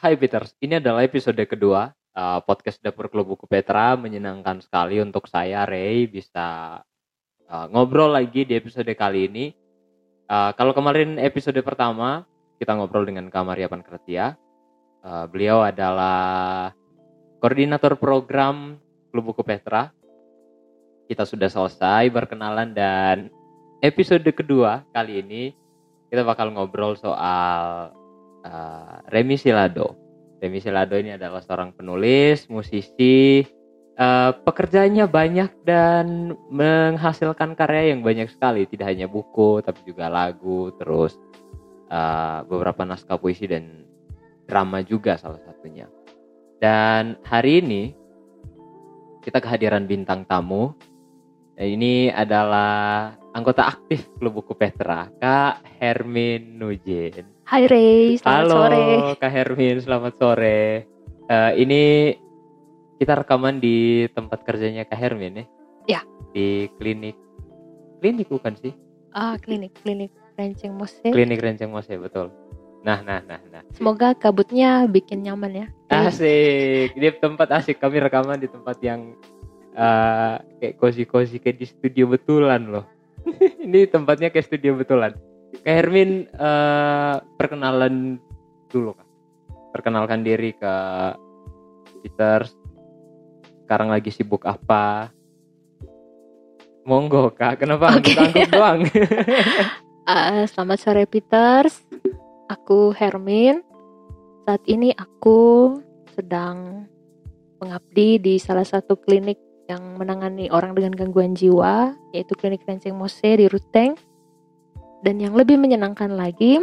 Hai Peters, ini adalah episode kedua uh, podcast Dapur Klub Buku Petra. Menyenangkan sekali untuk saya Ray bisa uh, ngobrol lagi di episode kali ini. Uh, kalau kemarin episode pertama kita ngobrol dengan Kamaria Pankretia. Uh, beliau adalah koordinator program Klub Buku Petra. Kita sudah selesai berkenalan dan episode kedua kali ini kita bakal ngobrol soal uh, Remy Silado. Remy Silado ini adalah seorang penulis, musisi, uh, pekerjaannya banyak dan menghasilkan karya yang banyak sekali, tidak hanya buku tapi juga lagu, terus uh, beberapa naskah puisi dan drama juga salah satunya. Dan hari ini kita kehadiran bintang tamu. Ini adalah anggota aktif Klub Buku Petra, Kak Hermin Nujin. Hai Ray, selamat Halo, sore. Kak Hermin, selamat sore. Eh, ini kita rekaman di tempat kerjanya Kak Hermin ya? Ya. Di klinik, klinik bukan sih? Ah, klinik, klinik Renceng Mose. Klinik Renceng Mose, betul. Nah, nah, nah, nah. Semoga kabutnya bikin nyaman ya. Asik, di tempat asik. Kami rekaman di tempat yang eh, kayak cozy-cozy kayak di studio betulan loh. ini tempatnya kayak studio betulan. Kak Hermin eh, perkenalan dulu kak. Perkenalkan diri ke Peter. Sekarang lagi sibuk apa? Monggo kak, kenapa Oke. angguk-angguk doang? Ah, selamat sore Peters. Aku Hermin. Saat ini aku sedang mengabdi di salah satu klinik yang menangani orang dengan gangguan jiwa, yaitu klinik Renceng Mose di Ruteng. Dan yang lebih menyenangkan lagi,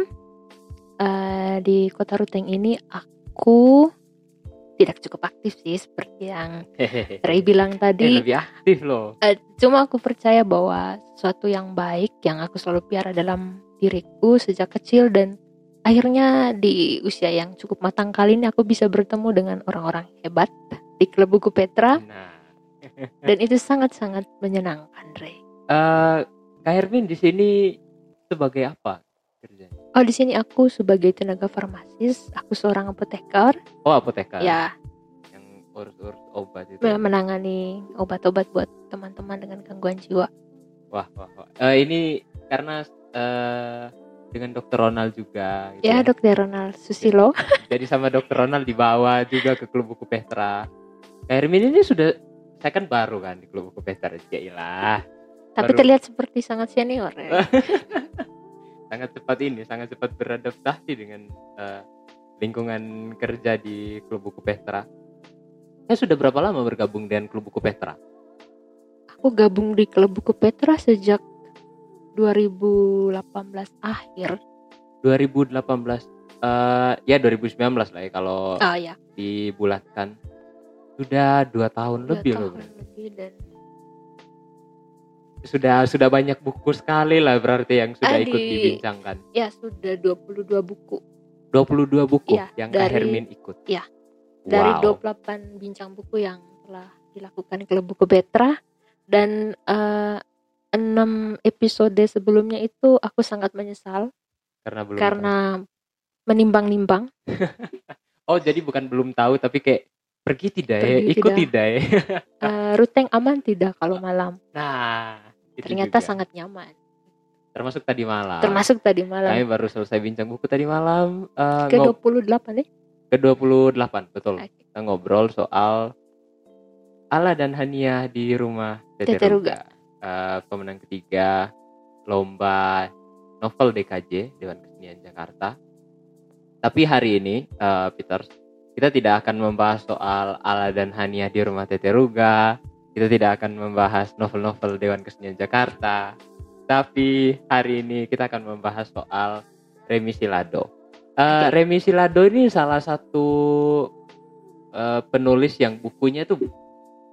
eh, di kota Ruteng ini aku tidak cukup aktif sih seperti yang. Ray bilang Eh, tadi. lebih aktif loh. Eh, cuma aku percaya bahwa sesuatu yang baik yang aku selalu piara dalam diriku sejak kecil dan akhirnya di usia yang cukup matang kali ini aku bisa bertemu dengan orang-orang hebat di klub buku Petra Nah. dan itu sangat-sangat menyenangkan, Ray. Eh, Kak Hermin di sini sebagai apa kerjanya? Oh, di sini aku sebagai tenaga farmasis, aku seorang apoteker, Oh apoteker. ya Yang urus-urus obat itu. menangani obat-obat buat teman-teman dengan gangguan jiwa. Wah wah wah. Eh, ini karena eh, dengan Dokter Ronald juga. gitu Ya, Dokter Ronald Susilo. Jadi sama Dokter Ronald dibawa juga ke klub buku Petra. Hermin ini sudah saya kan baru kan di klub buku Petra. Jailah. Tapi Baru- terlihat seperti sangat senior. Ray. sangat cepat ini, sangat cepat beradaptasi dengan eh, lingkungan kerja di klub buku Petra. Saya sudah berapa lama bergabung dengan klub buku Petra? Aku gabung di klub buku Petra sejak 2018 akhir. 2018 eh ya 2019 lah ya kalau Ah ya, dibulatkan sudah dua tahun dua lebih loh tahun berarti. lebih dan sudah sudah banyak buku sekali lah berarti yang sudah Ah, ikut di- dibincangkan ya sudah 22 buku 22 buku Iya, yang Kak dari- Hermin ikut iya, dari wow. 28 bincang buku yang telah dilakukan klub buku Petra dan eh, enam episode sebelumnya itu aku sangat menyesal karena belum karena menimbang-nimbang. oh jadi bukan belum tahu tapi kayak pergi tidak ya ikut tidak. tidak ya Eh, ruteng aman tidak kalau malam? nah itu Ternyata juga. sangat nyaman. termasuk tadi malam Termasuk tadi malam kami baru selesai bincang buku tadi malam eh, ke ngob- 28 deh. ke 28 betul Oke. kita ngobrol soal Ala dan Hania di rumah Teteruga. Teteruga. Eh, pemenang ketiga lomba novel DKJ Dewan Kesenian Jakarta. Tapi hari ini, eh, Peter, kita tidak akan membahas soal Ala dan Hania di rumah Teteruga. Kita tidak akan membahas novel-novel Dewan Kesenian Jakarta. Tapi hari ini kita akan membahas soal Remi Silado. Eh, Oke. Remi Silado ini salah satu eh, penulis yang bukunya tuh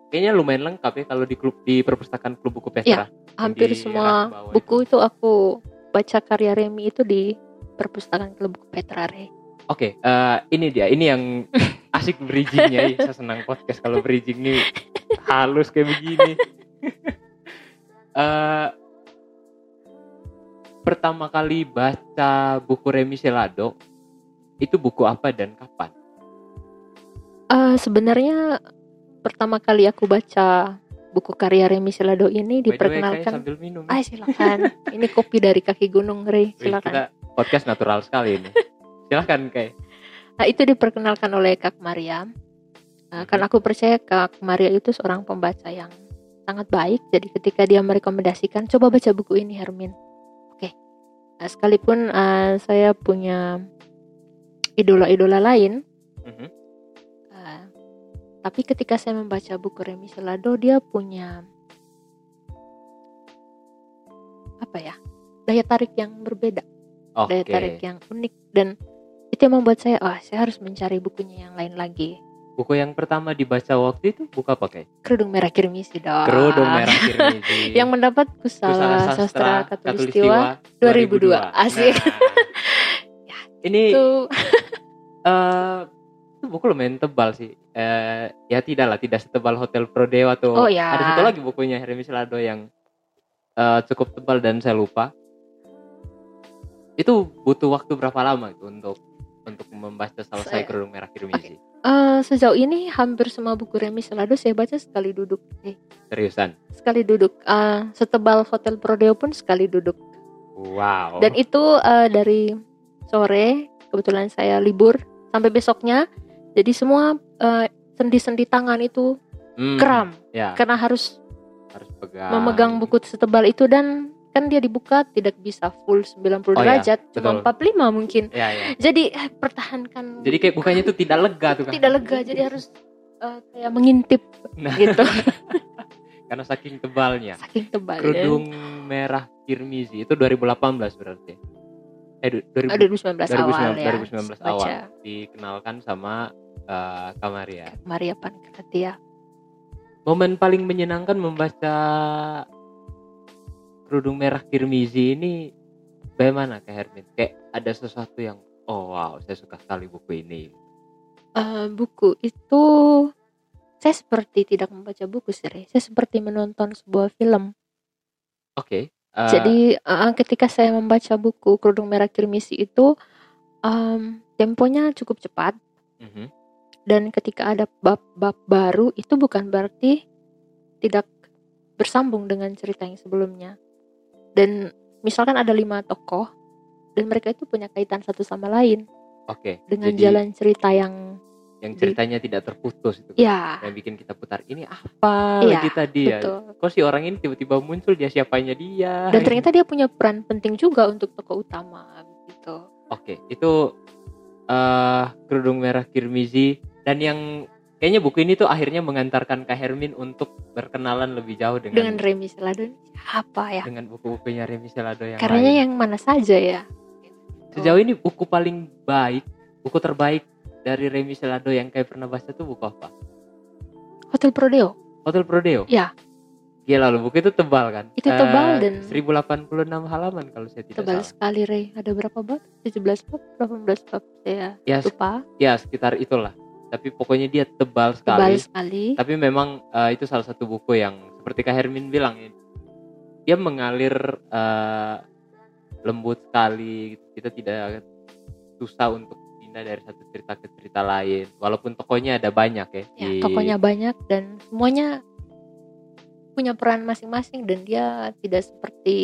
kayaknya lumayan lengkap ya kalau di klub di perpustakaan klub buku Petra. Hampir di semua buku itu aku baca karya Remi itu di perpustakaan klub buku Petra Re. Oke, eh, ini dia. Ini yang asik bridgingnya. Ih, Saya senang podcast kalau bridging nih halus kayak begini. Eh, pertama kali baca buku Remi Selado itu buku apa dan kapan? Eh, sebenarnya pertama kali aku baca buku karya Remi Selado ini By way, diperkenalkan. sambil minum. Ah silakan. ini kopi dari kaki gunung Rey. Wih, Silakan. kita podcast natural sekali ini. Silakan kayak. Nah, itu diperkenalkan oleh Kak Maria. Nah, karena aku percaya Kak Maria itu seorang pembaca yang sangat baik. Jadi ketika dia merekomendasikan, coba baca buku ini Hermin. Oke. Nah, sekalipun uh, saya punya idola-idola lain, Mhm. uh, tapi ketika saya membaca buku Remi Selado, dia punya apa ya? Daya tarik yang berbeda Oke. daya tarik yang unik dan itu yang membuat saya ah saya harus mencari bukunya yang lain lagi Buku yang pertama dibaca waktu itu buku apa kayak? kerudung merah kirmisi dong Kerudung merah kirmizi. yang mendapat kusala sastra katulistiwa 2002 asik Nah, ini itu eh itu buku lumayan tebal sih. Eh ya tidak lah, tidak setebal Hotel Prodeo atau Oh, ya. ada satu lagi bukunya Hermes Lado yang eh, cukup tebal dan saya lupa. Itu butuh waktu berapa lama itu untuk membaca selesai Saya- Kerudung Merah Kirmizi? eh, sejauh ini hampir semua buku Remi Selado saya baca sekali duduk eh, Seriusan? sekali duduk Eh, setebal Hotel Prodeo pun sekali duduk Wow. dan itu eh, dari sore kebetulan saya libur sampai besoknya jadi semua eh, sendi-sendi tangan itu Hmm, kram Ya, karena harus harus pegang. memegang buku setebal itu dan kan dia dibuka tidak bisa full 90 Oh, ya, derajat cuma betul. 45 mungkin Ya, ya. jadi eh, pertahankan Jadi kayak bukannya itu tidak lega tuh kan? tidak lega jadi harus eh, kayak mengintip Nah, gitu karena saking tebalnya. saking tebal Kerudung merah Kirmizi itu 2018 berarti. Eh du- 2000 2019 awal 2019, ya 2019 baca awal dikenalkan sama eh, Kamaria. Maria Pankratia Momen paling menyenangkan membaca Kerudung Merah Kirmizi ini bagaimana Kak Hermin? Kayak ada sesuatu yang oh wow, saya suka sekali buku ini. Eh, buku itu saya seperti tidak membaca buku sih saya seperti menonton sebuah film Oke. eh, Jadi uh, ketika saya membaca buku Kerudung Merah Kirmisi itu um, temponya cukup cepat mhm. dan ketika ada bab-bab baru itu bukan berarti tidak bersambung dengan cerita yang sebelumnya. Dan misalkan ada lima tokoh dan mereka itu punya kaitan satu sama lain Oke. dengan Jadi jalan cerita yang yang ceritanya tidak terputus itu. ya Yang bikin kita putar ini apa Iya, lagi tadi ya? betul. Kok si orang ini tiba-tiba muncul dia siapanya dia? Dan ternyata dia punya peran penting juga untuk tokoh utama gitu. Oke, itu eh kerudung merah Kirmizi dan yang kayaknya buku ini tuh akhirnya mengantarkan Kak Hermin untuk berkenalan lebih jauh dengan Dengan Remi Seladon apa ya? dengan buku-bukunya Remi Selado yang Karyanya lain. yang mana saja ya? Sejauh ini buku paling baik, buku terbaik dari Remi Selado yang kayak pernah baca tuh buku apa? Hotel Prodeo. Hotel Prodeo. Ya. Gila loh, buku itu tebal kan? Itu tebal Eh, dan- 1086 halaman kalau saya tidak Tebal salah. sekali Rey. Ada berapa bab? 17 bab, 18 bab saya Ya, lupa. ya sekitar itulah. Tapi pokoknya dia tebal sekali. Tebal sekali. tapi memang eh, itu salah satu buku yang seperti Kak Hermin bilang ya, dia mengalir eh, lembut sekali kita tidak susah untuk pindah dari satu cerita ke cerita lain walaupun tokonya ada banyak ya, Ya, di- tokonya banyak dan semuanya punya peran masing-masing dan dia tidak seperti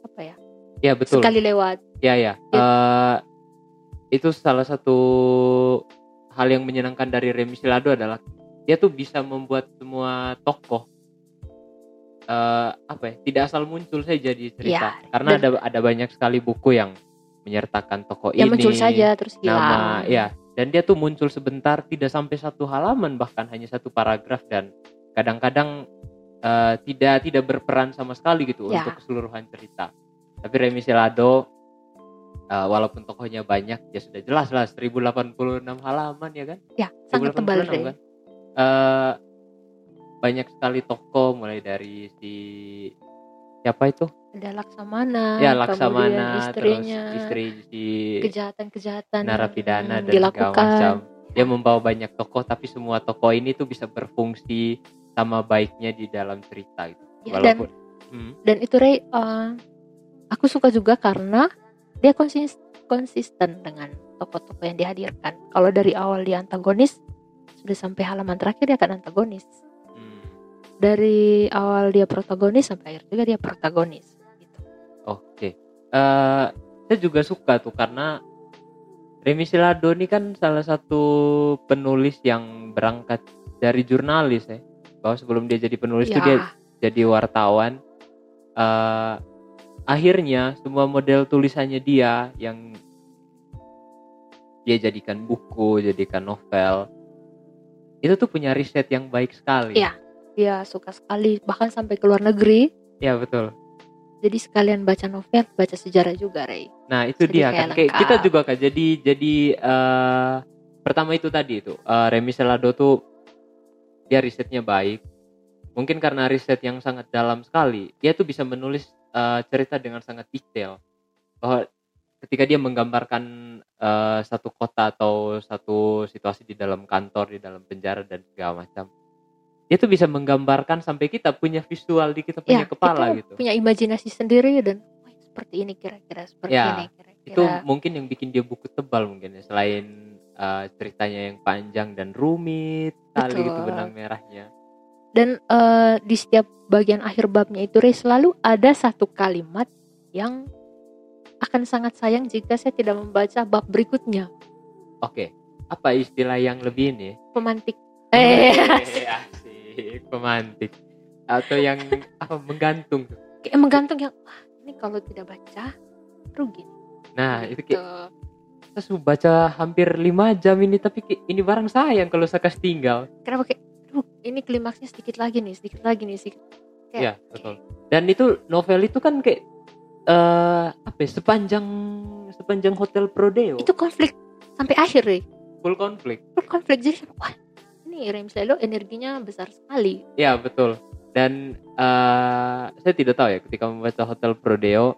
apa ya? ya betul Sekali lewat. ya ya Eh, itu salah satu hal yang menyenangkan dari Remi Silado adalah dia tuh bisa membuat semua tokoh eh, apa ya tidak asal muncul saja di cerita. Ya, karena dan- ada ada banyak sekali buku yang menyertakan tokoh ini muncul saja terus hilang. nama ya dan dia tuh muncul sebentar tidak sampai satu halaman bahkan hanya satu paragraf. Dan kadang-kadang eh, tidak tidak berperan sama sekali gitu Ya. untuk keseluruhan cerita. Tapi Remi Selado eh, walaupun tokohnya banyak ya sudah jelas lah 1086 halaman ya kan Ya, sangat tebal 1086 Rey. kan Eh, banyak sekali tokoh mulai dari si siapa itu Ada Laksamana, ya Laksamana istrinya, terus istri si kejahatan-kejahatan narapidana dan segala dilakukan. macam. Dia membawa banyak tokoh tapi semua tokoh ini tuh bisa berfungsi sama baiknya di dalam cerita itu. Ya, dan Walaupun Hmm, dan itu Ray eh, aku suka juga karena dia konsis- konsisten dengan tokoh-tokoh yang dihadirkan kalau dari awal dia antagonis sudah sampai halaman terakhir dia akan antagonis Hmm. dari awal dia protagonis sampai akhir juga dia protagonis gitu. Oke. Eh, saya juga suka tuh karena Remi Silado ini kan salah satu penulis yang berangkat dari jurnalis ya. Bahwa sebelum dia jadi penulis itu dia ya jadi wartawan. Eh, akhirnya semua model tulisannya dia yang dia jadikan buku, jadikan novel, itu tuh punya riset yang baik sekali. Iya. dia suka sekali bahkan sampai ke luar negeri Iya betul. jadi sekalian baca novel baca sejarah juga Ray Nah itu Jadi dia kayak kan kayak kita juga kan jadi jadi eh pertama itu tadi itu eh, Remi Selado tuh dia risetnya baik. Mungkin karena riset yang sangat dalam sekali, dia tuh bisa menulis eh, cerita dengan sangat detail. Bahwa ketika dia menggambarkan eh, satu kota atau satu situasi di dalam kantor, di dalam penjara dan segala macam, dia tuh bisa menggambarkan sampai kita punya visual di kita punya ya kepala kita gitu. punya imajinasi sendiri dan "Wah, seperti ini kira-kira seperti Ya, ini kira-kira itu mungkin yang bikin dia buku tebal mungkin ya selain uh, ceritanya yang panjang dan rumit gitu Betul. benang merahnya dan eh, di setiap bagian akhir babnya itu Ray, selalu ada satu kalimat yang akan sangat sayang jika saya tidak membaca bab berikutnya. Oke. Apa istilah yang lebih ini? Pemantik. Eh. Eh, asik. Pemantik. Atau yang apa menggantung tuh. kayak menggantung yang wah ini kalau tidak baca rugi. Nah itu kayak Gitu. saya sudah baca hampir lima jam ini tapi kayak ini barang sayang kalau saya kasih tinggal. Kenapa kayak aduh ini klimaksnya sedikit lagi nih sedikit lagi nih sedikit Kayak, Iya, betul. dan itu novel itu kan kayak eh apa ya, sepanjang sepanjang hotel Prodeo itu konflik sampai akhir Ray. full konflik Full konflik jadi wah ini Rem Selo energinya besar sekali Ya betul. Dan eh, saya tidak tahu ya ketika membaca Hotel Prodeo,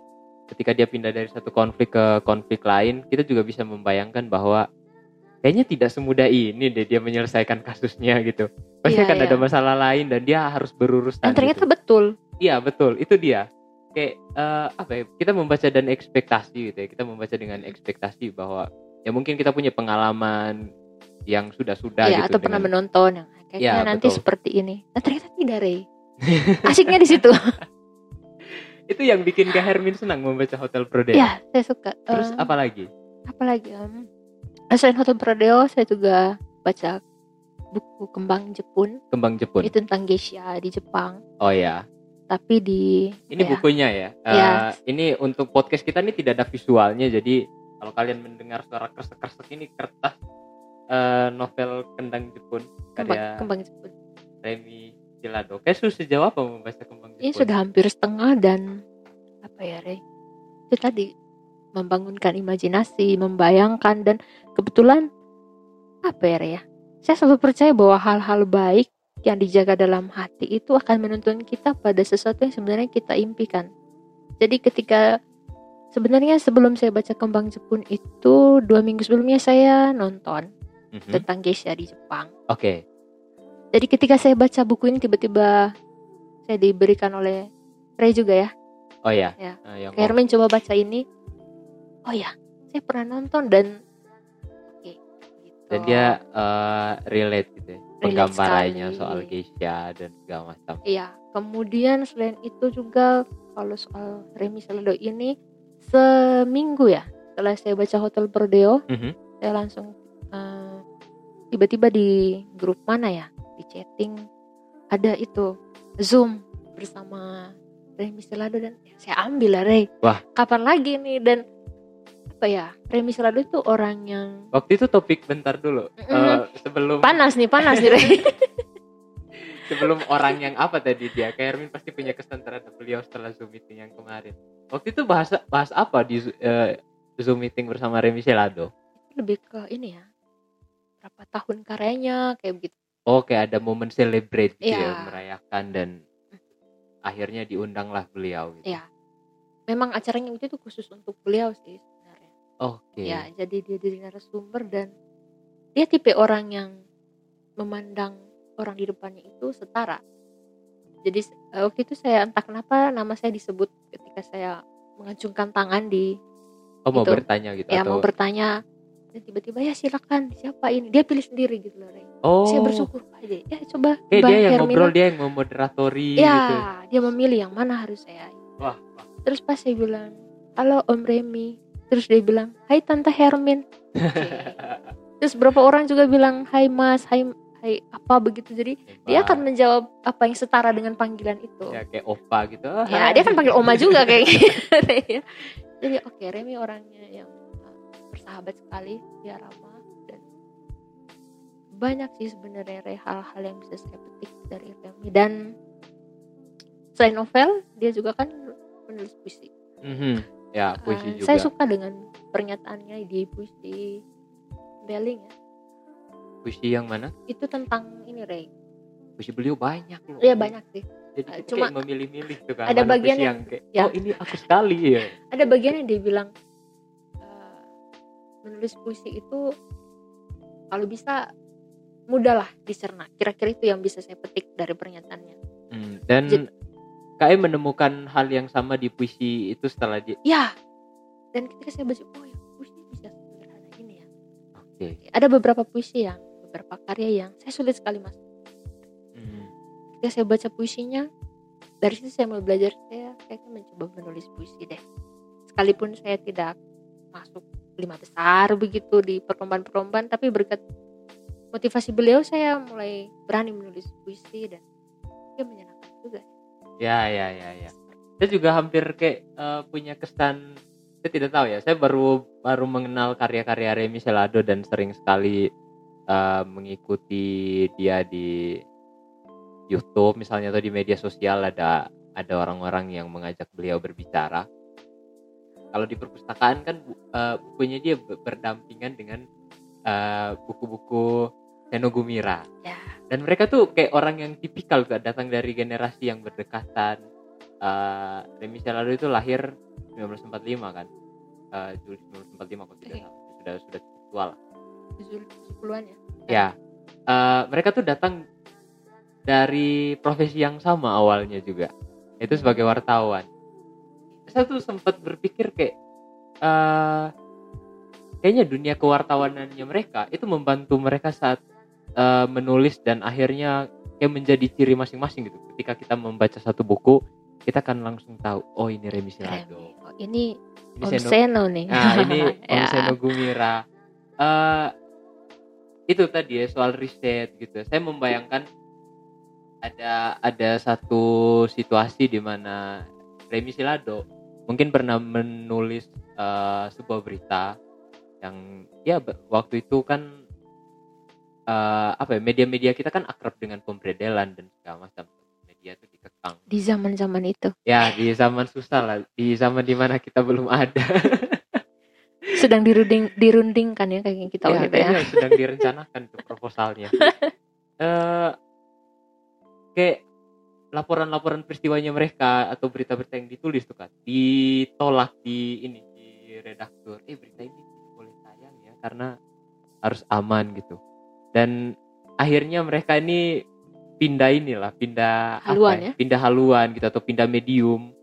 ketika dia pindah dari satu konflik ke konflik lain, kita juga bisa membayangkan bahwa kayaknya tidak semudah ini deh dia menyelesaikan kasusnya gitu. Pasti Iya, akan iya. ada masalah lain dan dia harus berurusan. dan ternyata gitu. betul Iya betul, itu dia. Kayak eh, apa ya? Kita membaca dan ekspektasi gitu ya. Kita membaca dengan ekspektasi bahwa ya mungkin kita punya pengalaman yang sudah-sudah ya gitu atau pernah dengan- menonton yang kayaknya Ya, nanti betul. seperti ini nah ternyata tidak Rey asiknya di situ itu yang bikin Kak Hermin senang membaca Hotel Prodeo. ya saya suka Terus Eh, apa lagi? apalagi em, selain Hotel Prodeo saya juga baca buku Kembang Jepun Kembang Jepun. itu tentang geisha di Jepang Oh ya, tapi di ini ya, bukunya ya. Eh, Ya. Ini untuk podcast kita ini tidak ada visualnya, jadi kalau kalian mendengar suara kresek-kresek ini kertas eh, novel Kendang Jepun Kembang, karya Kembang Jepun Remi Silado. Kayak sudah sejauh apa membaca Kembang Jepun? ini sudah hampir setengah dan apa ya Rey itu tadi membangunkan imajinasi membayangkan dan kebetulan apa ya Rey ya saya selalu percaya bahwa hal-hal baik yang dijaga dalam hati itu akan menuntun kita pada sesuatu yang sebenarnya kita impikan jadi ketika sebenarnya sebelum saya baca Kembang Jepun itu dua minggu sebelumnya saya nonton Mhm. tentang geisha di Jepang Oke, jadi ketika saya baca buku ini tiba-tiba saya diberikan oleh Ray juga ya oh ya. Ya. Yang Kayak Hermin coba baca ini. Oh ya, saya pernah nonton dan. Dan dia eh, relate gitu ya. Relate Penggambarannya sekali. soal geisha dan segala macam. Iya, kemudian selain itu juga kalau soal Remi Salado ini seminggu ya setelah saya baca Hotel Prodeo, Mhm. saya langsung eh, tiba-tiba di grup mana ya di chatting ada itu Zoom bersama Remi Salado dan ya, saya ambil lah Rey. Wah. Kapan lagi nih dan apa ya? Remi Salado itu orang yang Waktu itu topik bentar dulu. Mhm. Eh, sebelum panas nih panas nih sebelum orang yang apa tadi dia? Kayak Erwin pasti punya kesan terhadap beliau setelah zoom meeting yang kemarin. Waktu itu bahas bahas apa di eh, zoom meeting bersama Remi Selado lebih ke ini ya. Berapa tahun karyanya kayak begitu. Oh kayak ada momen celebrate gitu ya Iya. merayakan dan akhirnya diundanglah beliau gitu. ya memang acaranya itu tuh khusus untuk beliau sih oke ya jadi dia jadi narasumber dan dia tipe orang yang memandang orang di depannya itu setara jadi eh, waktu itu saya entah kenapa nama saya disebut ketika saya mengacungkan tangan di oh mau itu. bertanya gitu ya atau mau bertanya dan tiba-tiba ya silakan siapa ini dia pilih sendiri gitu loh Rey Oh. saya bersyukur aja ya coba Mbak dia yang Hermina. ngobrol, dia yang memoderatori ya gitu. dia memilih yang mana harus saya Wah, wah. terus pas saya bilang halo Om Remy terus dia bilang hai Tante Hermin Oke. terus beberapa orang juga bilang hai Mas hai hai apa begitu jadi dia Hebat. akan menjawab apa yang setara dengan panggilan itu ya kayak opa gitu. Ya hai. dia kan panggil Oma juga kayak gitu jadi oke Remy orangnya yang uh, bersahabat sekali dia ramah dan banyak sih sebenarnya hal-hal yang bisa saya petik dari Remy dan selain novel dia juga kan menulis puisi Mhm. Ya, puisi Uh, juga. saya suka dengan pernyataannya di puisi Belling ya Puisi yang mana? itu tentang ini Ray Puisi beliau banyak loh. Iya banyak sih Jadi Uh, cuma kayak memilih-milih tuh kan. ada bagian yang- kayak, ya. oh ini aku sekali ya. ada bagian yang dia bilang uh, menulis puisi itu kalau bisa mudah lah dicerna kira-kira itu yang bisa saya petik dari pernyataannya Hmm, Dan Jadi- KM menemukan hal yang sama di puisi itu setelah dia. ya dan ketika saya baca oh ya puisi bisa sederhana ini ya Oke. ada beberapa puisi yang beberapa karya yang saya sulit sekali mas Hmm. ketika saya baca puisinya dari situ saya mulai belajar saya kayaknya mencoba menulis puisi deh sekalipun saya tidak masuk lima besar begitu di perlombaan-perlombaan tapi berkat motivasi beliau saya mulai berani menulis puisi dan dia menyenangkan juga Ya, ya, ya, ya. Saya juga hampir kayak eh, punya kesan. Saya tidak tahu ya. Saya baru baru mengenal karya-karya Remy Selado dan sering sekali eh, mengikuti dia di YouTube misalnya atau di media sosial ada ada orang-orang yang mengajak beliau berbicara. Kalau di perpustakaan kan eh, bukunya dia ber- berdampingan dengan buku-buku Seno Gumira ya dan mereka tuh kayak orang yang tipikal gak datang dari generasi yang berdekatan. Uh, Remy Selado itu lahir 1945 kan? Uh, Juli 1945 kalau tidak salah. Sudah sudah tua lah. Tujuh puluhan ya? Ya. Uh, mereka tuh datang dari profesi yang sama awalnya juga. Itu sebagai wartawan. Saya tuh sempat berpikir kayak uh, kayaknya dunia kewartawanannya mereka itu membantu mereka saat uh, menulis dan akhirnya kayak menjadi ciri masing-masing gitu ketika kita membaca satu buku kita akan langsung tahu oh ini Remy Silado. Oh, ini ini Om Seno Seno nih Nah, ini Om Ya. Seno Gumira. Eh, itu tadi ya soal riset gitu. Saya membayangkan ada ada satu situasi di mana Remy Silado mungkin pernah menulis eh, sebuah berita yang ya waktu itu kan eh, apa ya media-media kita kan akrab dengan pemberedelan dan segala macam. Media itu dikekang. Di zaman-zaman itu. Ya di zaman susah lah. Di zaman di mana kita belum ada. Sedang dirunding dirundingkan ya kayak kita ya, waktu itu ya. sedang direncanakan tuh proposalnya. Eh, kayak laporan-laporan peristiwanya mereka atau berita-berita yang ditulis tuh kan ditolak di ini di redaktur. Eh berita ini boleh tayang ya karena harus aman gitu. Dan akhirnya mereka ini pindah inilah, pindah Haluan apa ya? Pindah haluan gitu atau pindah medium.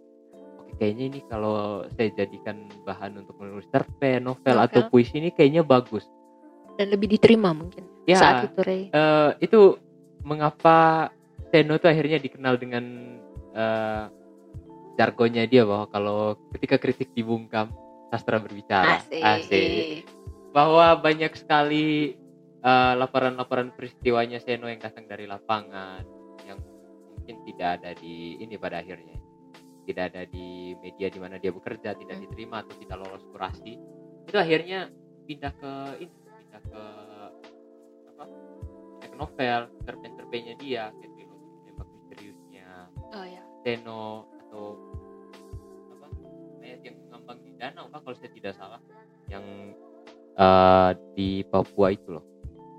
Oke, kayaknya ini kalau saya jadikan bahan untuk menulis cerpen, novel, Novel. atau puisi ini kayaknya bagus. dan lebih diterima mungkin Ya, saat itu Ray eh, itu mengapa Seno itu akhirnya dikenal dengan eh, jargonnya dia bahwa kalau ketika kritik dibungkam sastra berbicara asik, bahwa banyak sekali eh, laporan-laporan peristiwanya Seno yang datang dari lapangan yang mungkin tidak ada di ini pada akhirnya. Tidak ada di media di mana dia bekerja tidak Hmm. diterima atau tidak lolos kurasi. Itu akhirnya pindah ke ini pindah ke apa ke novel cerpen-cerpennya dia kayak trilogi tembak misteriusnya. Oh ya. Seno atau apa mayat yang mengambang di danau kah kalau saya tidak salah yang eh, di Papua itu loh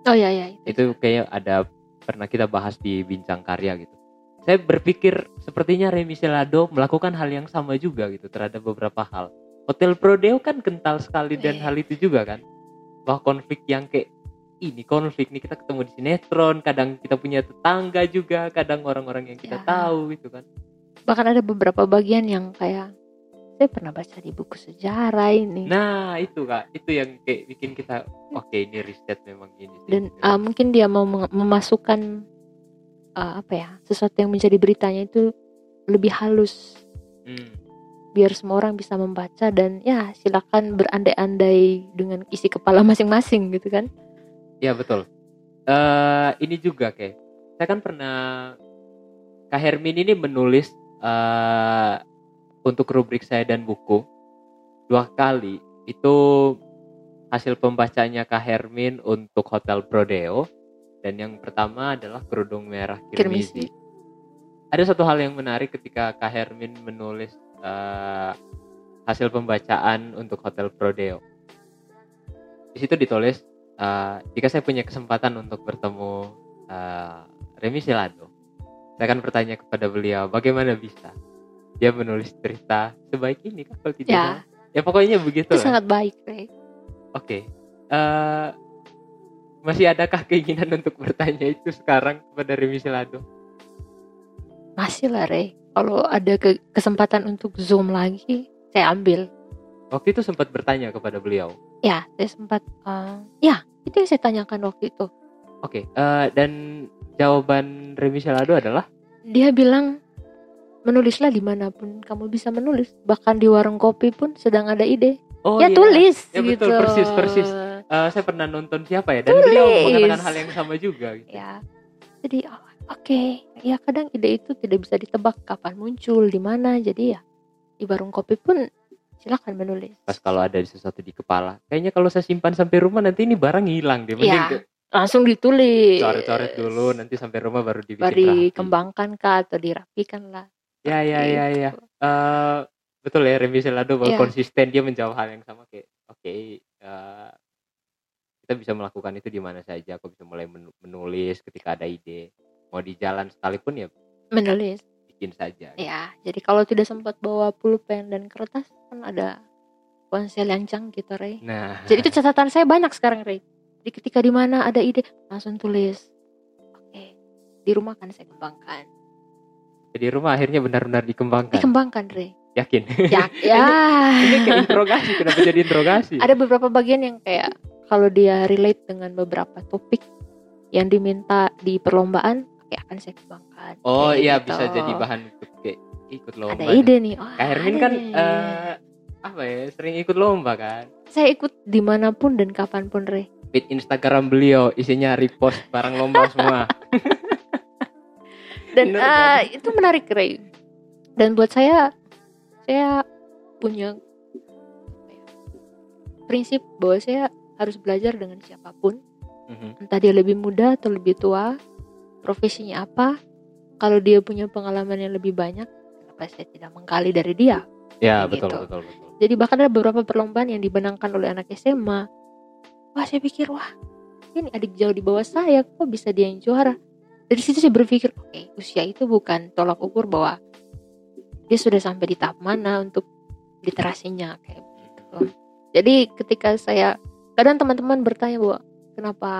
oh ya ya itu, kayak ada pernah kita bahas di bincang karya gitu. Saya berpikir sepertinya Remy Selado melakukan hal yang sama juga gitu terhadap beberapa hal. Hotel Prodeo kan kental sekali dan Iya. hal itu juga kan? Bahwa konflik yang kayak ini konflik nih kita ketemu di sinetron kadang kita punya tetangga juga kadang orang-orang yang kita Ya. tahu gitu kan? Bahkan ada beberapa bagian yang kayak saya pernah baca di buku sejarah ini Nah, itu Kak, itu yang kayak bikin kita oke ini riset memang ini. sih." dan uh, mungkin dia mau memasukkan uh, apa ya sesuatu yang menjadi beritanya itu lebih halus Hmm. biar semua orang bisa membaca dan ya silakan berandai-andai dengan isi kepala masing-masing gitu kan Ya betul. eh ini juga kayak saya kan pernah Kak Hermin ini menulis eh untuk rubrik saya dan buku dua kali itu hasil pembacanya Kak Hermin untuk Hotel Prodeo dan yang pertama adalah kerudung merah Kirmizi. Kirmizi. Ada satu hal yang menarik ketika Kak Hermin menulis eh, hasil pembacaan untuk Hotel Prodeo. Di situ ditulis eh, jika saya punya kesempatan untuk bertemu eh, Remi Silado, saya akan bertanya kepada beliau bagaimana bisa dia menulis cerita sebaik ini kan kalau tidak ya salah. ya pokoknya begitu itu lah. sangat baik Ray. Oke. Eh, masih adakah keinginan untuk bertanya itu sekarang kepada Remi Silado? masih lah Ray kalau ada ke- kesempatan untuk zoom lagi saya ambil Waktu itu sempat bertanya kepada beliau. ya saya sempat uh, ya itu yang saya tanyakan waktu itu Oke, eh, dan jawaban Remi Silado adalah dia bilang menulislah di mana pun kamu bisa menulis bahkan di warung kopi pun sedang ada ide oh ya iya. tulis Ya, gitu betul, persis, persis. Eh, saya pernah nonton siapa ya dan beliau Tulis. mengatakan hal yang sama juga. Gitu. ya jadi oh, oke ya kadang ide itu tidak bisa ditebak kapan muncul di mana jadi ya di warung kopi pun silakan menulis Pas kalau ada sesuatu di kepala, kayaknya kalau saya simpan sampai rumah nanti ini barang hilang deh. Mending Ya, ke- langsung ditulis coret-coret dulu, nanti sampai rumah baru dibikin baru rapi. dikembangkan kah atau dirapikan lah Ya ya ya ya. Gitu. Eh, betul ya Remi Silado bahwa Iya. konsisten dia menjawab hal yang sama kayak oke eh, kita bisa melakukan itu di mana saja. Aku bisa mulai menu- menulis ketika ada ide. Mau di jalan sekalipun ya menulis bikin saja. ya jadi kalau tidak sempat bawa pulpen dan kertas kan ada ponsel yang canggih gitu Ray Nah, jadi itu catatan saya banyak sekarang Ray jadi ketika di mana ada ide langsung tulis oke di rumah kan saya kembangkan di rumah akhirnya benar-benar dikembangkan. dikembangkan Ray Yakin? ya ya Ini kayak interogasi, kenapa jadi interogasi? ada beberapa bagian yang kayak kalau dia relate dengan beberapa topik yang diminta di perlombaan oke akan saya kembangkan Oh Kayak iya gitu. bisa jadi bahan ikut kayak ikut lomba. ada ide nih oh, Kak Hermin kan nih. eh, apa ya sering ikut lomba kan. saya ikut di mana pun dan kapan pun Re Feed Instagram beliau isinya repost barang lomba semua. dan Bener, eh, itu menarik Re dan buat saya saya punya ya, prinsip bahwa saya harus belajar dengan siapa pun. Mhm. entah dia lebih muda atau lebih tua profesinya apa. Kalau dia punya pengalaman yang lebih banyak kenapa saya tidak menggali dari dia? Ya betul gitu. betul betul. jadi bahkan ada beberapa perlombaan yang dibenangkan oleh anak SMA wah saya pikir wah ini adik jauh di bawah saya. Kok bisa dia yang juara dari situ saya berpikir oke usia itu bukan tolak ukur bahwa dia sudah sampai di tahap mana untuk literasinya kayak begitu jadi ketika saya kadang teman-teman bertanya bahwa kenapa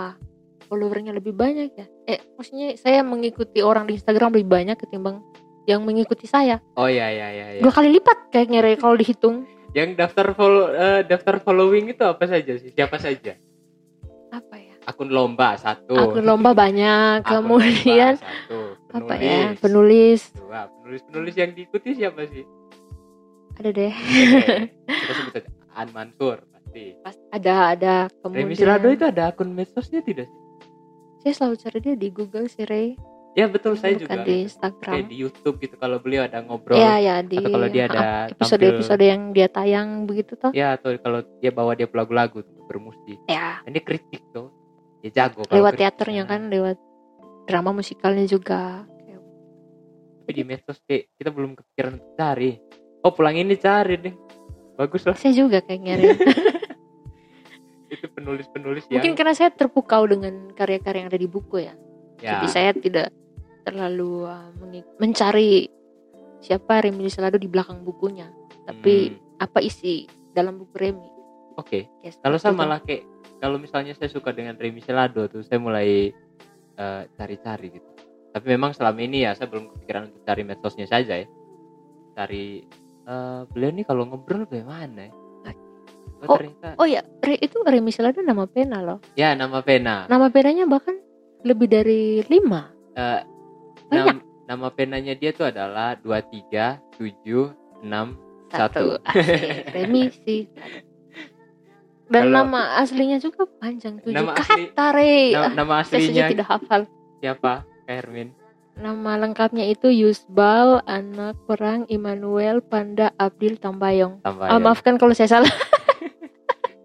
followernya lebih banyak ya eh maksudnya saya mengikuti orang di Instagram lebih banyak ketimbang yang mengikuti saya Oh iya iya iya. iya. dua kali lipat kayaknya kalau dihitung Yang daftar follow eh, daftar following itu apa saja sih? Siapa saja? Akun lomba satu. akun lomba banyak Akun kemudian lomba, satu. apa ya penulis Dua. Penulis penulis yang diikuti siapa sih? ada deh Kita sebut aja An Mansur pasti. Pas ada ada Remi kemudian Silado itu ada akun medsosnya tidak sih? saya selalu cari dia di Google sih Ray Ya betul saya bukan juga. di Kayak Instagram di YouTube gitu kalau beliau ada ngobrol. ya ya di atau kalau dia ada episode episode yang dia tayang begitu toh Ya atau kalau dia bawa dia lagu-lagu bermusik. ya Ini kritik tuh. Dia jago kalau lewat teaternya kan lewat drama musikalnya juga Kayak, Tapi di medsos kayak kita belum kepikiran untuk cari. Oh pulang ini cari deh. Bagus lah. saya juga kayaknya Ray. Itu penulis-penulis yang mungkin karena saya terpukau dengan karya-karya yang ada di buku ya ya, jadi saya tidak terlalu uh, mencari siapa Remi Salado di belakang bukunya tapi hmm, apa isi dalam buku Remi Oke. Ya, Kalau sama lah kayak kalau misalnya saya suka dengan Remi Selado tuh saya mulai eh, cari-cari gitu. Tapi memang selama ini ya saya belum kepikiran untuk cari medsosnya saja ya. Cari eh, beliau nih kalau ngobrol bagaimana ya? Oh, ternyata Oh ya, Re, itu Remi Selado nama pena loh. ya nama pena Nama penanya bahkan lebih dari lima. Eh, Banyak. nam- nama penanya dia tuh adalah 2376 Satu. Satu. Asik. Remi sih. Dan Kalau- nama aslinya juga panjang tujuh Nama asli- kata Re. nama, Ah, nama aslinya tidak hafal. siapa Hermin Nama lengkapnya itu Yusbal anak perang Immanuel Panda Abdil Tambayong. tambah Ah, maafkan kalau saya salah.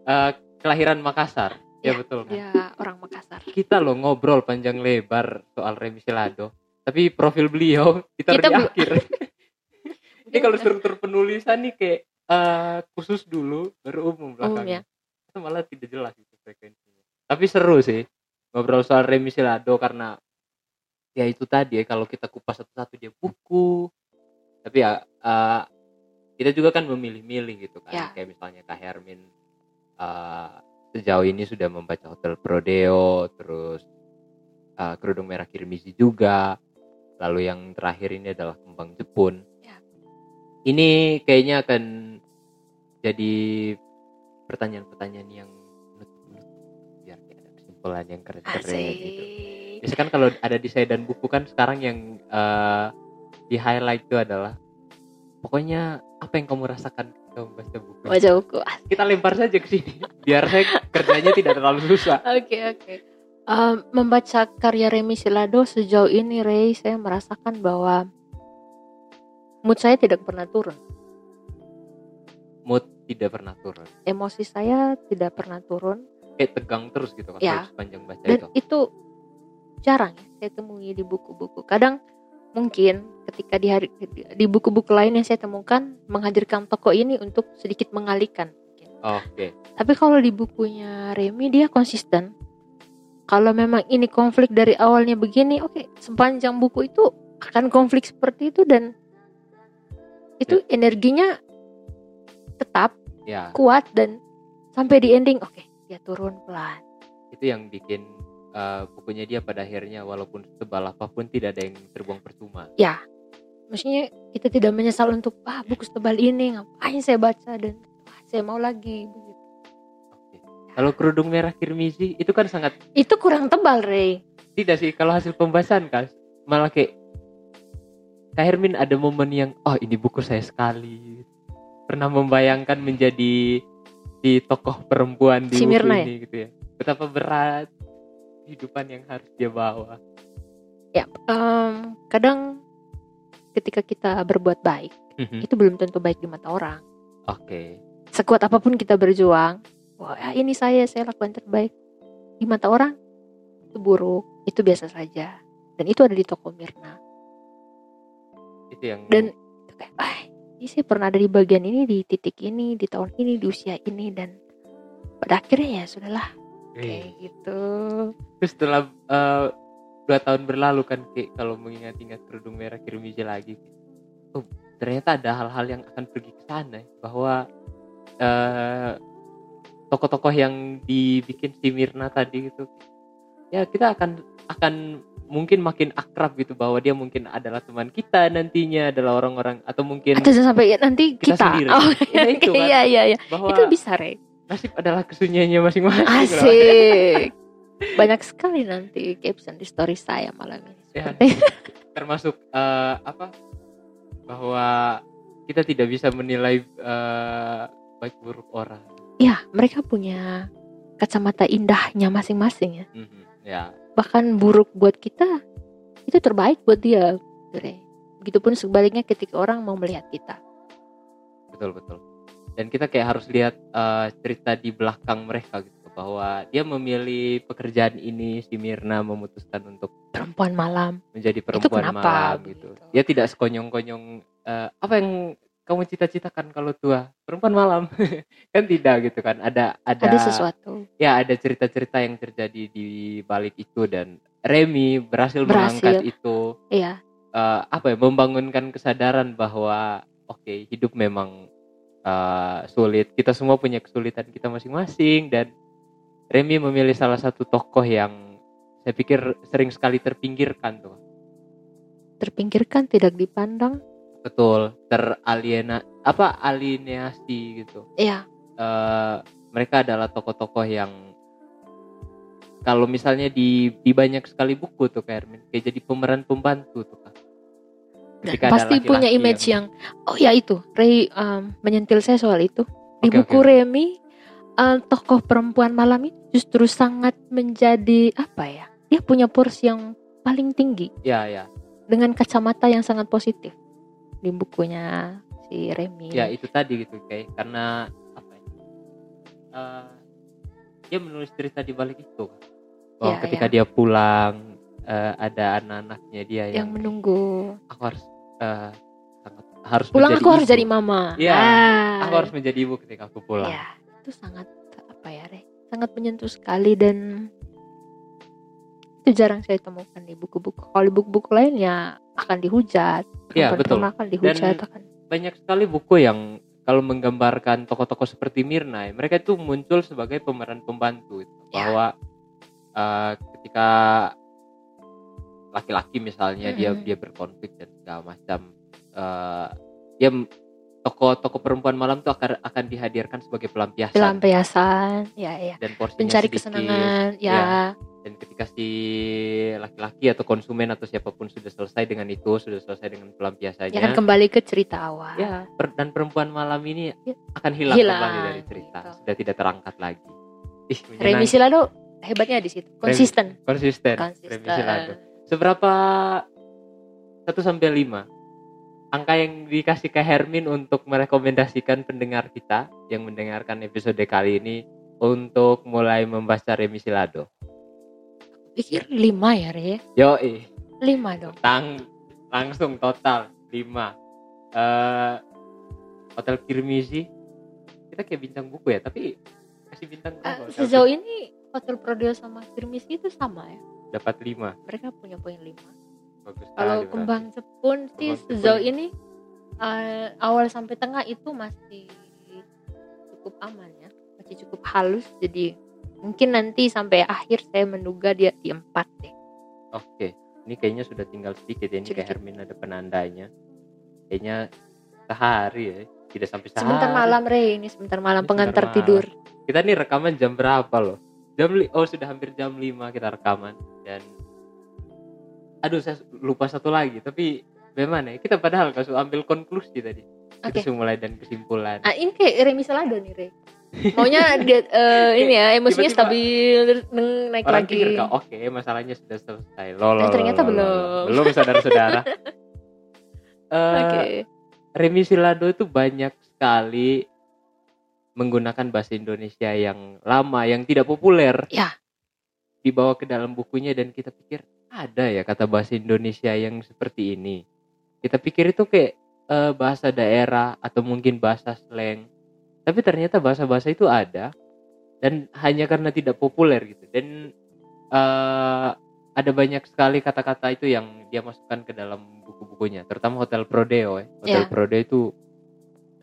Eh, kelahiran Makassar ya, Ya, betul kan Ya, orang Makassar. kita loh ngobrol panjang lebar soal Remi Silado tapi profil beliau kita, Kita di akhir ini kalau struktur penulisan nih kayak eh, khusus dulu baru umum belakangnya ya. Itu malah tidak jelas gitu frekuensinya. Tapi seru sih ngobrol soal Remi Silado karena ya itu tadi ya kalau kita kupas satu-satu dia buku. Tapi ya eh, kita juga kan memilih-milih gitu kan. Ya. kayak misalnya Kak Hermin eh, sejauh ini sudah membaca Hotel Prodeo terus eh, Kerudung Merah Kirmizi juga. Lalu yang terakhir ini adalah Kembang Jepun. Ya. ini kayaknya akan jadi pertanyaan-pertanyaan yang biar kayak ada kesimpulan yang keren-keren gitu biasanya kan kalau ada di saya dan buku kan sekarang yang eh, di highlight itu adalah pokoknya apa yang kamu rasakan ketika membaca buku? Wajah buku. kita lempar saja ke sini biar saya kerjanya tidak terlalu susah Oke oke. Um, membaca karya Remi Silado sejauh ini Ray saya merasakan bahwa mood saya tidak pernah turun, mood tidak pernah turun emosi saya tidak pernah turun kayak tegang terus gitu kan Ya. sepanjang baca dan itu itu jarang ya saya temui di buku-buku. Kadang mungkin ketika di hari di buku-buku lain yang saya temukan menghadirkan tokoh ini untuk sedikit mengalihkan. oke Tapi kalau di bukunya Remi dia konsisten. Kalau memang ini konflik dari awalnya begini, oke, sepanjang buku itu akan konflik seperti itu dan itu energinya tetap ya kuat dan sampai di ending, oke, dia turun pelan. itu yang bikin eh, bukunya dia pada akhirnya walaupun tebal apa pun tidak ada yang terbuang percuma Maksudnya kita tidak menyesal untuk ah buku setebal ini ngapain saya baca dan ah, saya mau lagi begitu. Oke. kalau kerudung merah kirmizi itu kan sangat Itu kurang tebal, Ray. tidak sih kalau hasil pembahasan kan malah kayak Kak Hermin ada momen yang oh ini buku saya sekali pernah membayangkan menjadi di tokoh perempuan di Si buku Mirna ya? ini gitu ya betapa berat kehidupan yang harus dia bawa Ya, em, kadang ketika kita berbuat baik Mhm. itu belum tentu baik di mata orang. oke Sekuat apa pun kita berjuang, wah ya ini saya, saya lakukan terbaik. Di mata orang itu buruk, itu biasa saja. Dan itu ada di toko Mirna. itu yang Dan itu kayak, ah, ini saya pernah ada di bagian ini, di titik ini, di tahun ini, di usia ini dan pada akhirnya ya sudahlah Eh, kayak gitu. terus setelah eh, dua tahun berlalu kan kayak kalau mengingat-ingat kerudung merah kirmizi lagi oh ternyata ada hal-hal yang akan pergi ke sana bahwa eh, tokoh-tokoh yang dibikin si Mirna tadi gitu ya kita akan akan mungkin makin akrab gitu bahwa dia mungkin adalah teman kita nantinya adalah orang-orang atau mungkin Atau sampai ya, nanti Kita kita. sendiri. Oh, Ya, itu kan. iya iya iya. bahwa Itu bisa, Re. nasib adalah kesunyiannya masing-masing. Asik. Banyak sekali nanti caption di story saya malam ini. Ya. Seperti termasuk eh, apa bahwa kita tidak bisa menilai eh, baik buruk orang ya, mereka punya kacamata indahnya masing-masing ya. Mhm, ya Bahkan buruk buat kita itu terbaik buat dia. gitu. Begitupun sebaliknya ketika orang mau melihat kita. betul betul dan kita kayak harus lihat eh, cerita di belakang mereka gitu bahwa dia memilih pekerjaan ini si Mirna memutuskan untuk Perempuan malam. menjadi perempuan malam begitu? gitu dia tidak sekonyong-konyong eh, apa yang kamu cita-citakan kalau tua perempuan malam kan tidak gitu kan ada ada Ada sesuatu. ya ada cerita-cerita yang terjadi di balik itu dan Remy berhasil, Berhasil. mengangkat itu Iya. eh, apa ya membangunkan kesadaran bahwa oke hidup memang eh, sulit kita semua punya kesulitan kita masing-masing dan Remy memilih salah satu tokoh yang saya pikir sering sekali terpinggirkan tuh Terpinggirkan, tidak dipandang. Betul teraliena apa alienasi gitu Iya, Eh, mereka adalah tokoh-tokoh yang kalau misalnya di di banyak sekali buku tuh kayak Hermin kayak jadi pemeran pembantu tuh Kak. dan Ketika ada pasti laki-laki punya image yang, oh ya itu, Ray um, menyentil saya soal itu. Di buku oke. Remy, uh, tokoh perempuan malam itu justru sangat menjadi apa ya? Dia punya porsi yang paling tinggi ya ya dengan kacamata yang sangat positif di bukunya si Remy. ya itu tadi gitu kayak karena apa ya eh, dia menulis cerita di balik itu Kak. bahwa Ya, ketika dia pulang eh, ada anak-anaknya dia yang yang, menunggu. aku harus eh, sangat harus Pulang aku harus ibu. jadi mama. Iya, Ah, aku harus menjadi ibu ketika aku pulang Ya, itu sangat apa ya, Re? Sangat menyentuh sekali dan itu jarang saya temukan di buku-buku. Kalau di buku-buku lain ya akan dihujat. Iya, betul. akan dihujat akan. banyak sekali buku yang kalau menggambarkan tokoh-tokoh seperti Mirna, ya, mereka itu muncul sebagai pemeran pembantu itu. Ya. bahwa eh, ketika laki-laki misalnya dia Mm-mm. dia berkonflik dan segala macam, eh, dia tokoh-tokoh perempuan malam itu akan akan dihadirkan sebagai pelampiasan Pelampiasan, ya ya. dan porsinya Mencari sedikit. kesenangan, ya. Ya. Dan ketika si laki-laki atau konsumen atau siapa pun sudah selesai dengan itu, sudah selesai dengan pelampiasannya, Ya kan kembali ke cerita awal. Ya, per- dan perempuan malam ini Ya. akan hilang, Hilang, kembali dari cerita, gitu. sudah tidak terangkat lagi. Ih, menyenangkan. Silado hebatnya di situ, konsisten. konsisten. Konsisten. Remy Silado. Seberapa 1 sampai 5 angka yang dikasih ke Hermin untuk merekomendasikan pendengar kita yang mendengarkan episode kali ini untuk mulai membaca Remy Silado. Pikir lima ya, Re? Yo, eh, Lima dong. tang langsung total 5. Eh Hotel Kirmizi kita kayak bintang buku ya, tapi kasih bintang Eh, berapa? Hotel sejauh ini Hotel Prodeo sama Firmis itu sama ya. dapat 5. Mereka punya poin lima. Bagus sekali Kalau kembang Jepun sih Kembang sejauh ini. ini eh, awal sampai tengah itu masih cukup aman ya, masih cukup halus. Jadi mungkin nanti sampai akhir saya menduga dia di empat deh. Oke, ini kayaknya sudah tinggal sedikit ya. Ini kayak. Hermin ada penandanya. Kayaknya sehari ya, tidak sampai sehari. Sebentar malam Re, ini sebentar malam Ini pengantar sebentar tidur. Kita nih rekaman jam berapa loh? Jam li- oh sudah hampir jam 5 kita rekaman dan aduh saya lupa satu lagi tapi bagaimana ya? Kita padahal kasih ambil konklusi tadi. Oke. Kita mulai dan kesimpulan. Ah, ini kayak Remi Salado nih Re. Maunya dia eh, ini ya emosinya Tiba-tiba stabil neng- naik Orang lagi. pikir oke masalahnya sudah selesai. Loh, Eh, loh, ternyata loh, belum. Belum saudara-saudara. Eh, Oke. Remi Silado itu banyak sekali menggunakan bahasa Indonesia yang lama, yang tidak populer. Ya. Dibawa ke dalam bukunya dan kita pikir ada ya kata bahasa Indonesia yang seperti ini. Kita pikir itu kayak eh, bahasa daerah atau mungkin bahasa slang. Tapi ternyata bahasa-bahasa itu ada dan hanya karena tidak populer gitu. Dan eh, ada banyak sekali kata-kata itu yang dia masukkan ke dalam buku-bukunya, terutama Hotel Prodeo ya. Hotel Ya. Prodeo itu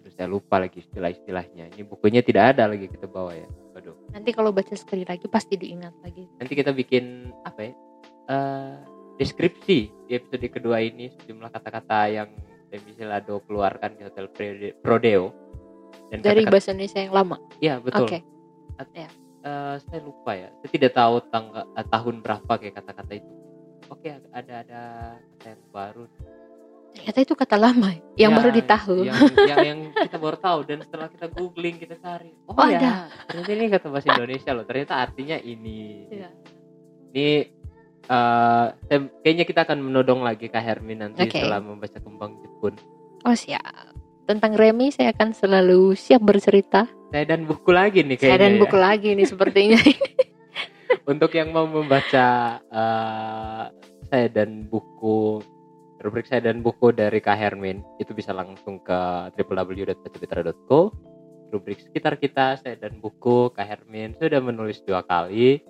aduh, saya lupa lagi istilah-istilahnya. Ini bukunya tidak ada lagi kita bawa ya. Waduh. Nanti kalau baca sekali lagi pasti diingat lagi. Nanti kita bikin apa ya? eh, deskripsi di episode kedua ini sejumlah kata-kata yang Demi Silado keluarkan di Hotel Prode- Prodeo. Dan Dari kata-kata- bahasa Indonesia yang lama. Iya, betul. Oke. Eh, saya lupa ya. Saya tidak tahu tangga, eh, tahun berapa kayak kata-kata itu. Oke, ada ada kata yang baru. Ternyata itu kata lama ya, yang Ya, baru ditahu. Yang, yang yang kita baru tahu dan setelah kita googling kita cari. Oh, Oh, ya, ada. Ternyata ini kata bahasa Indonesia loh. Ternyata artinya ini. Iya. Ini saya- kayaknya kita akan menodong lagi Kak Hermin nanti Oke. setelah membaca Kembang Jepun. Oh siap. Tentang Remy saya akan selalu siap bercerita. Saya dan buku lagi nih Saya kayaknya. dan ya. buku lagi nih sepertinya. Untuk yang mau membaca eh, saya dan buku rubrik saya dan buku dari Kak Hermin itu bisa langsung ke www.bacapitra.co rubrik sekitar kita saya dan buku Kak Hermin sudah menulis dua kali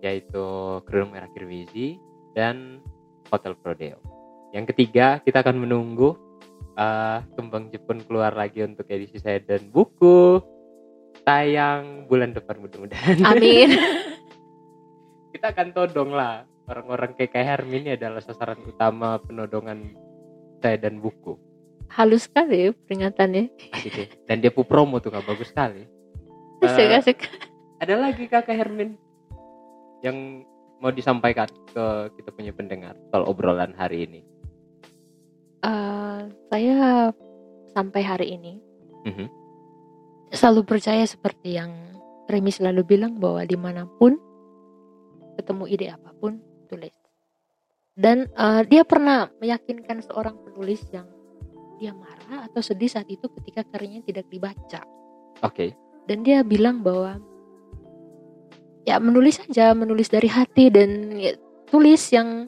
yaitu Kerudung Merah Kirmizi dan Hotel Prodeo yang ketiga kita akan menunggu eh, Kembang Jepun keluar lagi untuk edisi saya dan buku tayang bulan depan mudah-mudahan Amin. kita akan todong lah orang-orang kayak Hermin ini adalah sasaran utama penodongan saya dan buku halus sekali ya peringatannya. Asik ya. Dan dia pu promo tuh kak, bagus sekali. Asik, Eh, asik. Ada lagi kakak Hermin yang mau disampaikan ke kita punya pendengar soal obrolan hari ini. Eh, saya sampai hari ini Mhm. selalu percaya seperti yang Remi selalu bilang bahwa di mana pun ketemu ide apa pun tulis. Dan eh, dia pernah meyakinkan seorang penulis yang dia marah atau sedih saat itu ketika karyanya tidak dibaca. Oke. Dan dia bilang bahwa ya menulis saja, menulis dari hati dan ya, tulis yang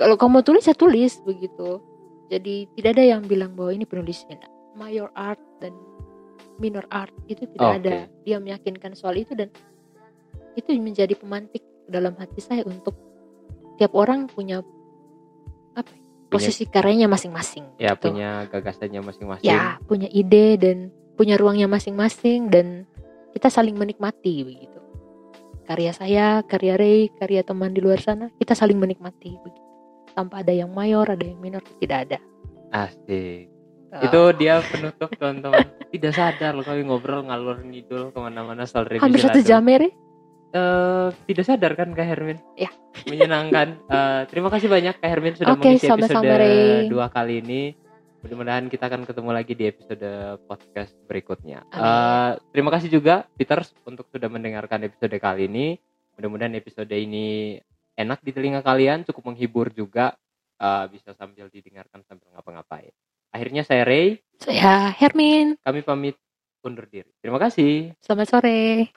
kalau kamu tulis ya tulis begitu. Jadi tidak ada yang bilang bahwa ini penulisnya major art dan minor art itu tidak Oke. ada. Dia meyakinkan soal itu dan itu menjadi pemantik dalam hati saya untuk tiap orang punya apa ya, posisi karyanya masing-masing. Ya gitu. punya gagasannya masing-masing. ya punya ide dan punya ruangnya masing-masing dan kita saling menikmati begitu. Karya saya, karya Ray, karya teman di luar sana kita saling menikmati begitu. Tanpa ada yang mayor, ada yang minor, tidak ada. Asik. Oh. Itu dia penutup teman-teman. Tidak sadar loh kami ngobrol ngalur ngidul ke mana-mana soal revisi hampir satu jam ya? Eh, tidak sadar kan Kak Hermin? Ya. Menyenangkan. Eh, terima kasih banyak Kak Hermin sudah Oke, mengisi episode Ray. dua kali ini. Mudah-mudahan kita akan ketemu lagi di episode podcast berikutnya. Amin. Eh, terima kasih juga Peters untuk sudah mendengarkan episode kali ini. Mudah-mudahan episode ini enak di telinga kalian, cukup menghibur juga. Eh, bisa sambil didengarkan sambil ngapa-ngapain. Akhirnya saya Ray, Saya Hermin. kami pamit undur diri. Terima kasih. Selamat sore.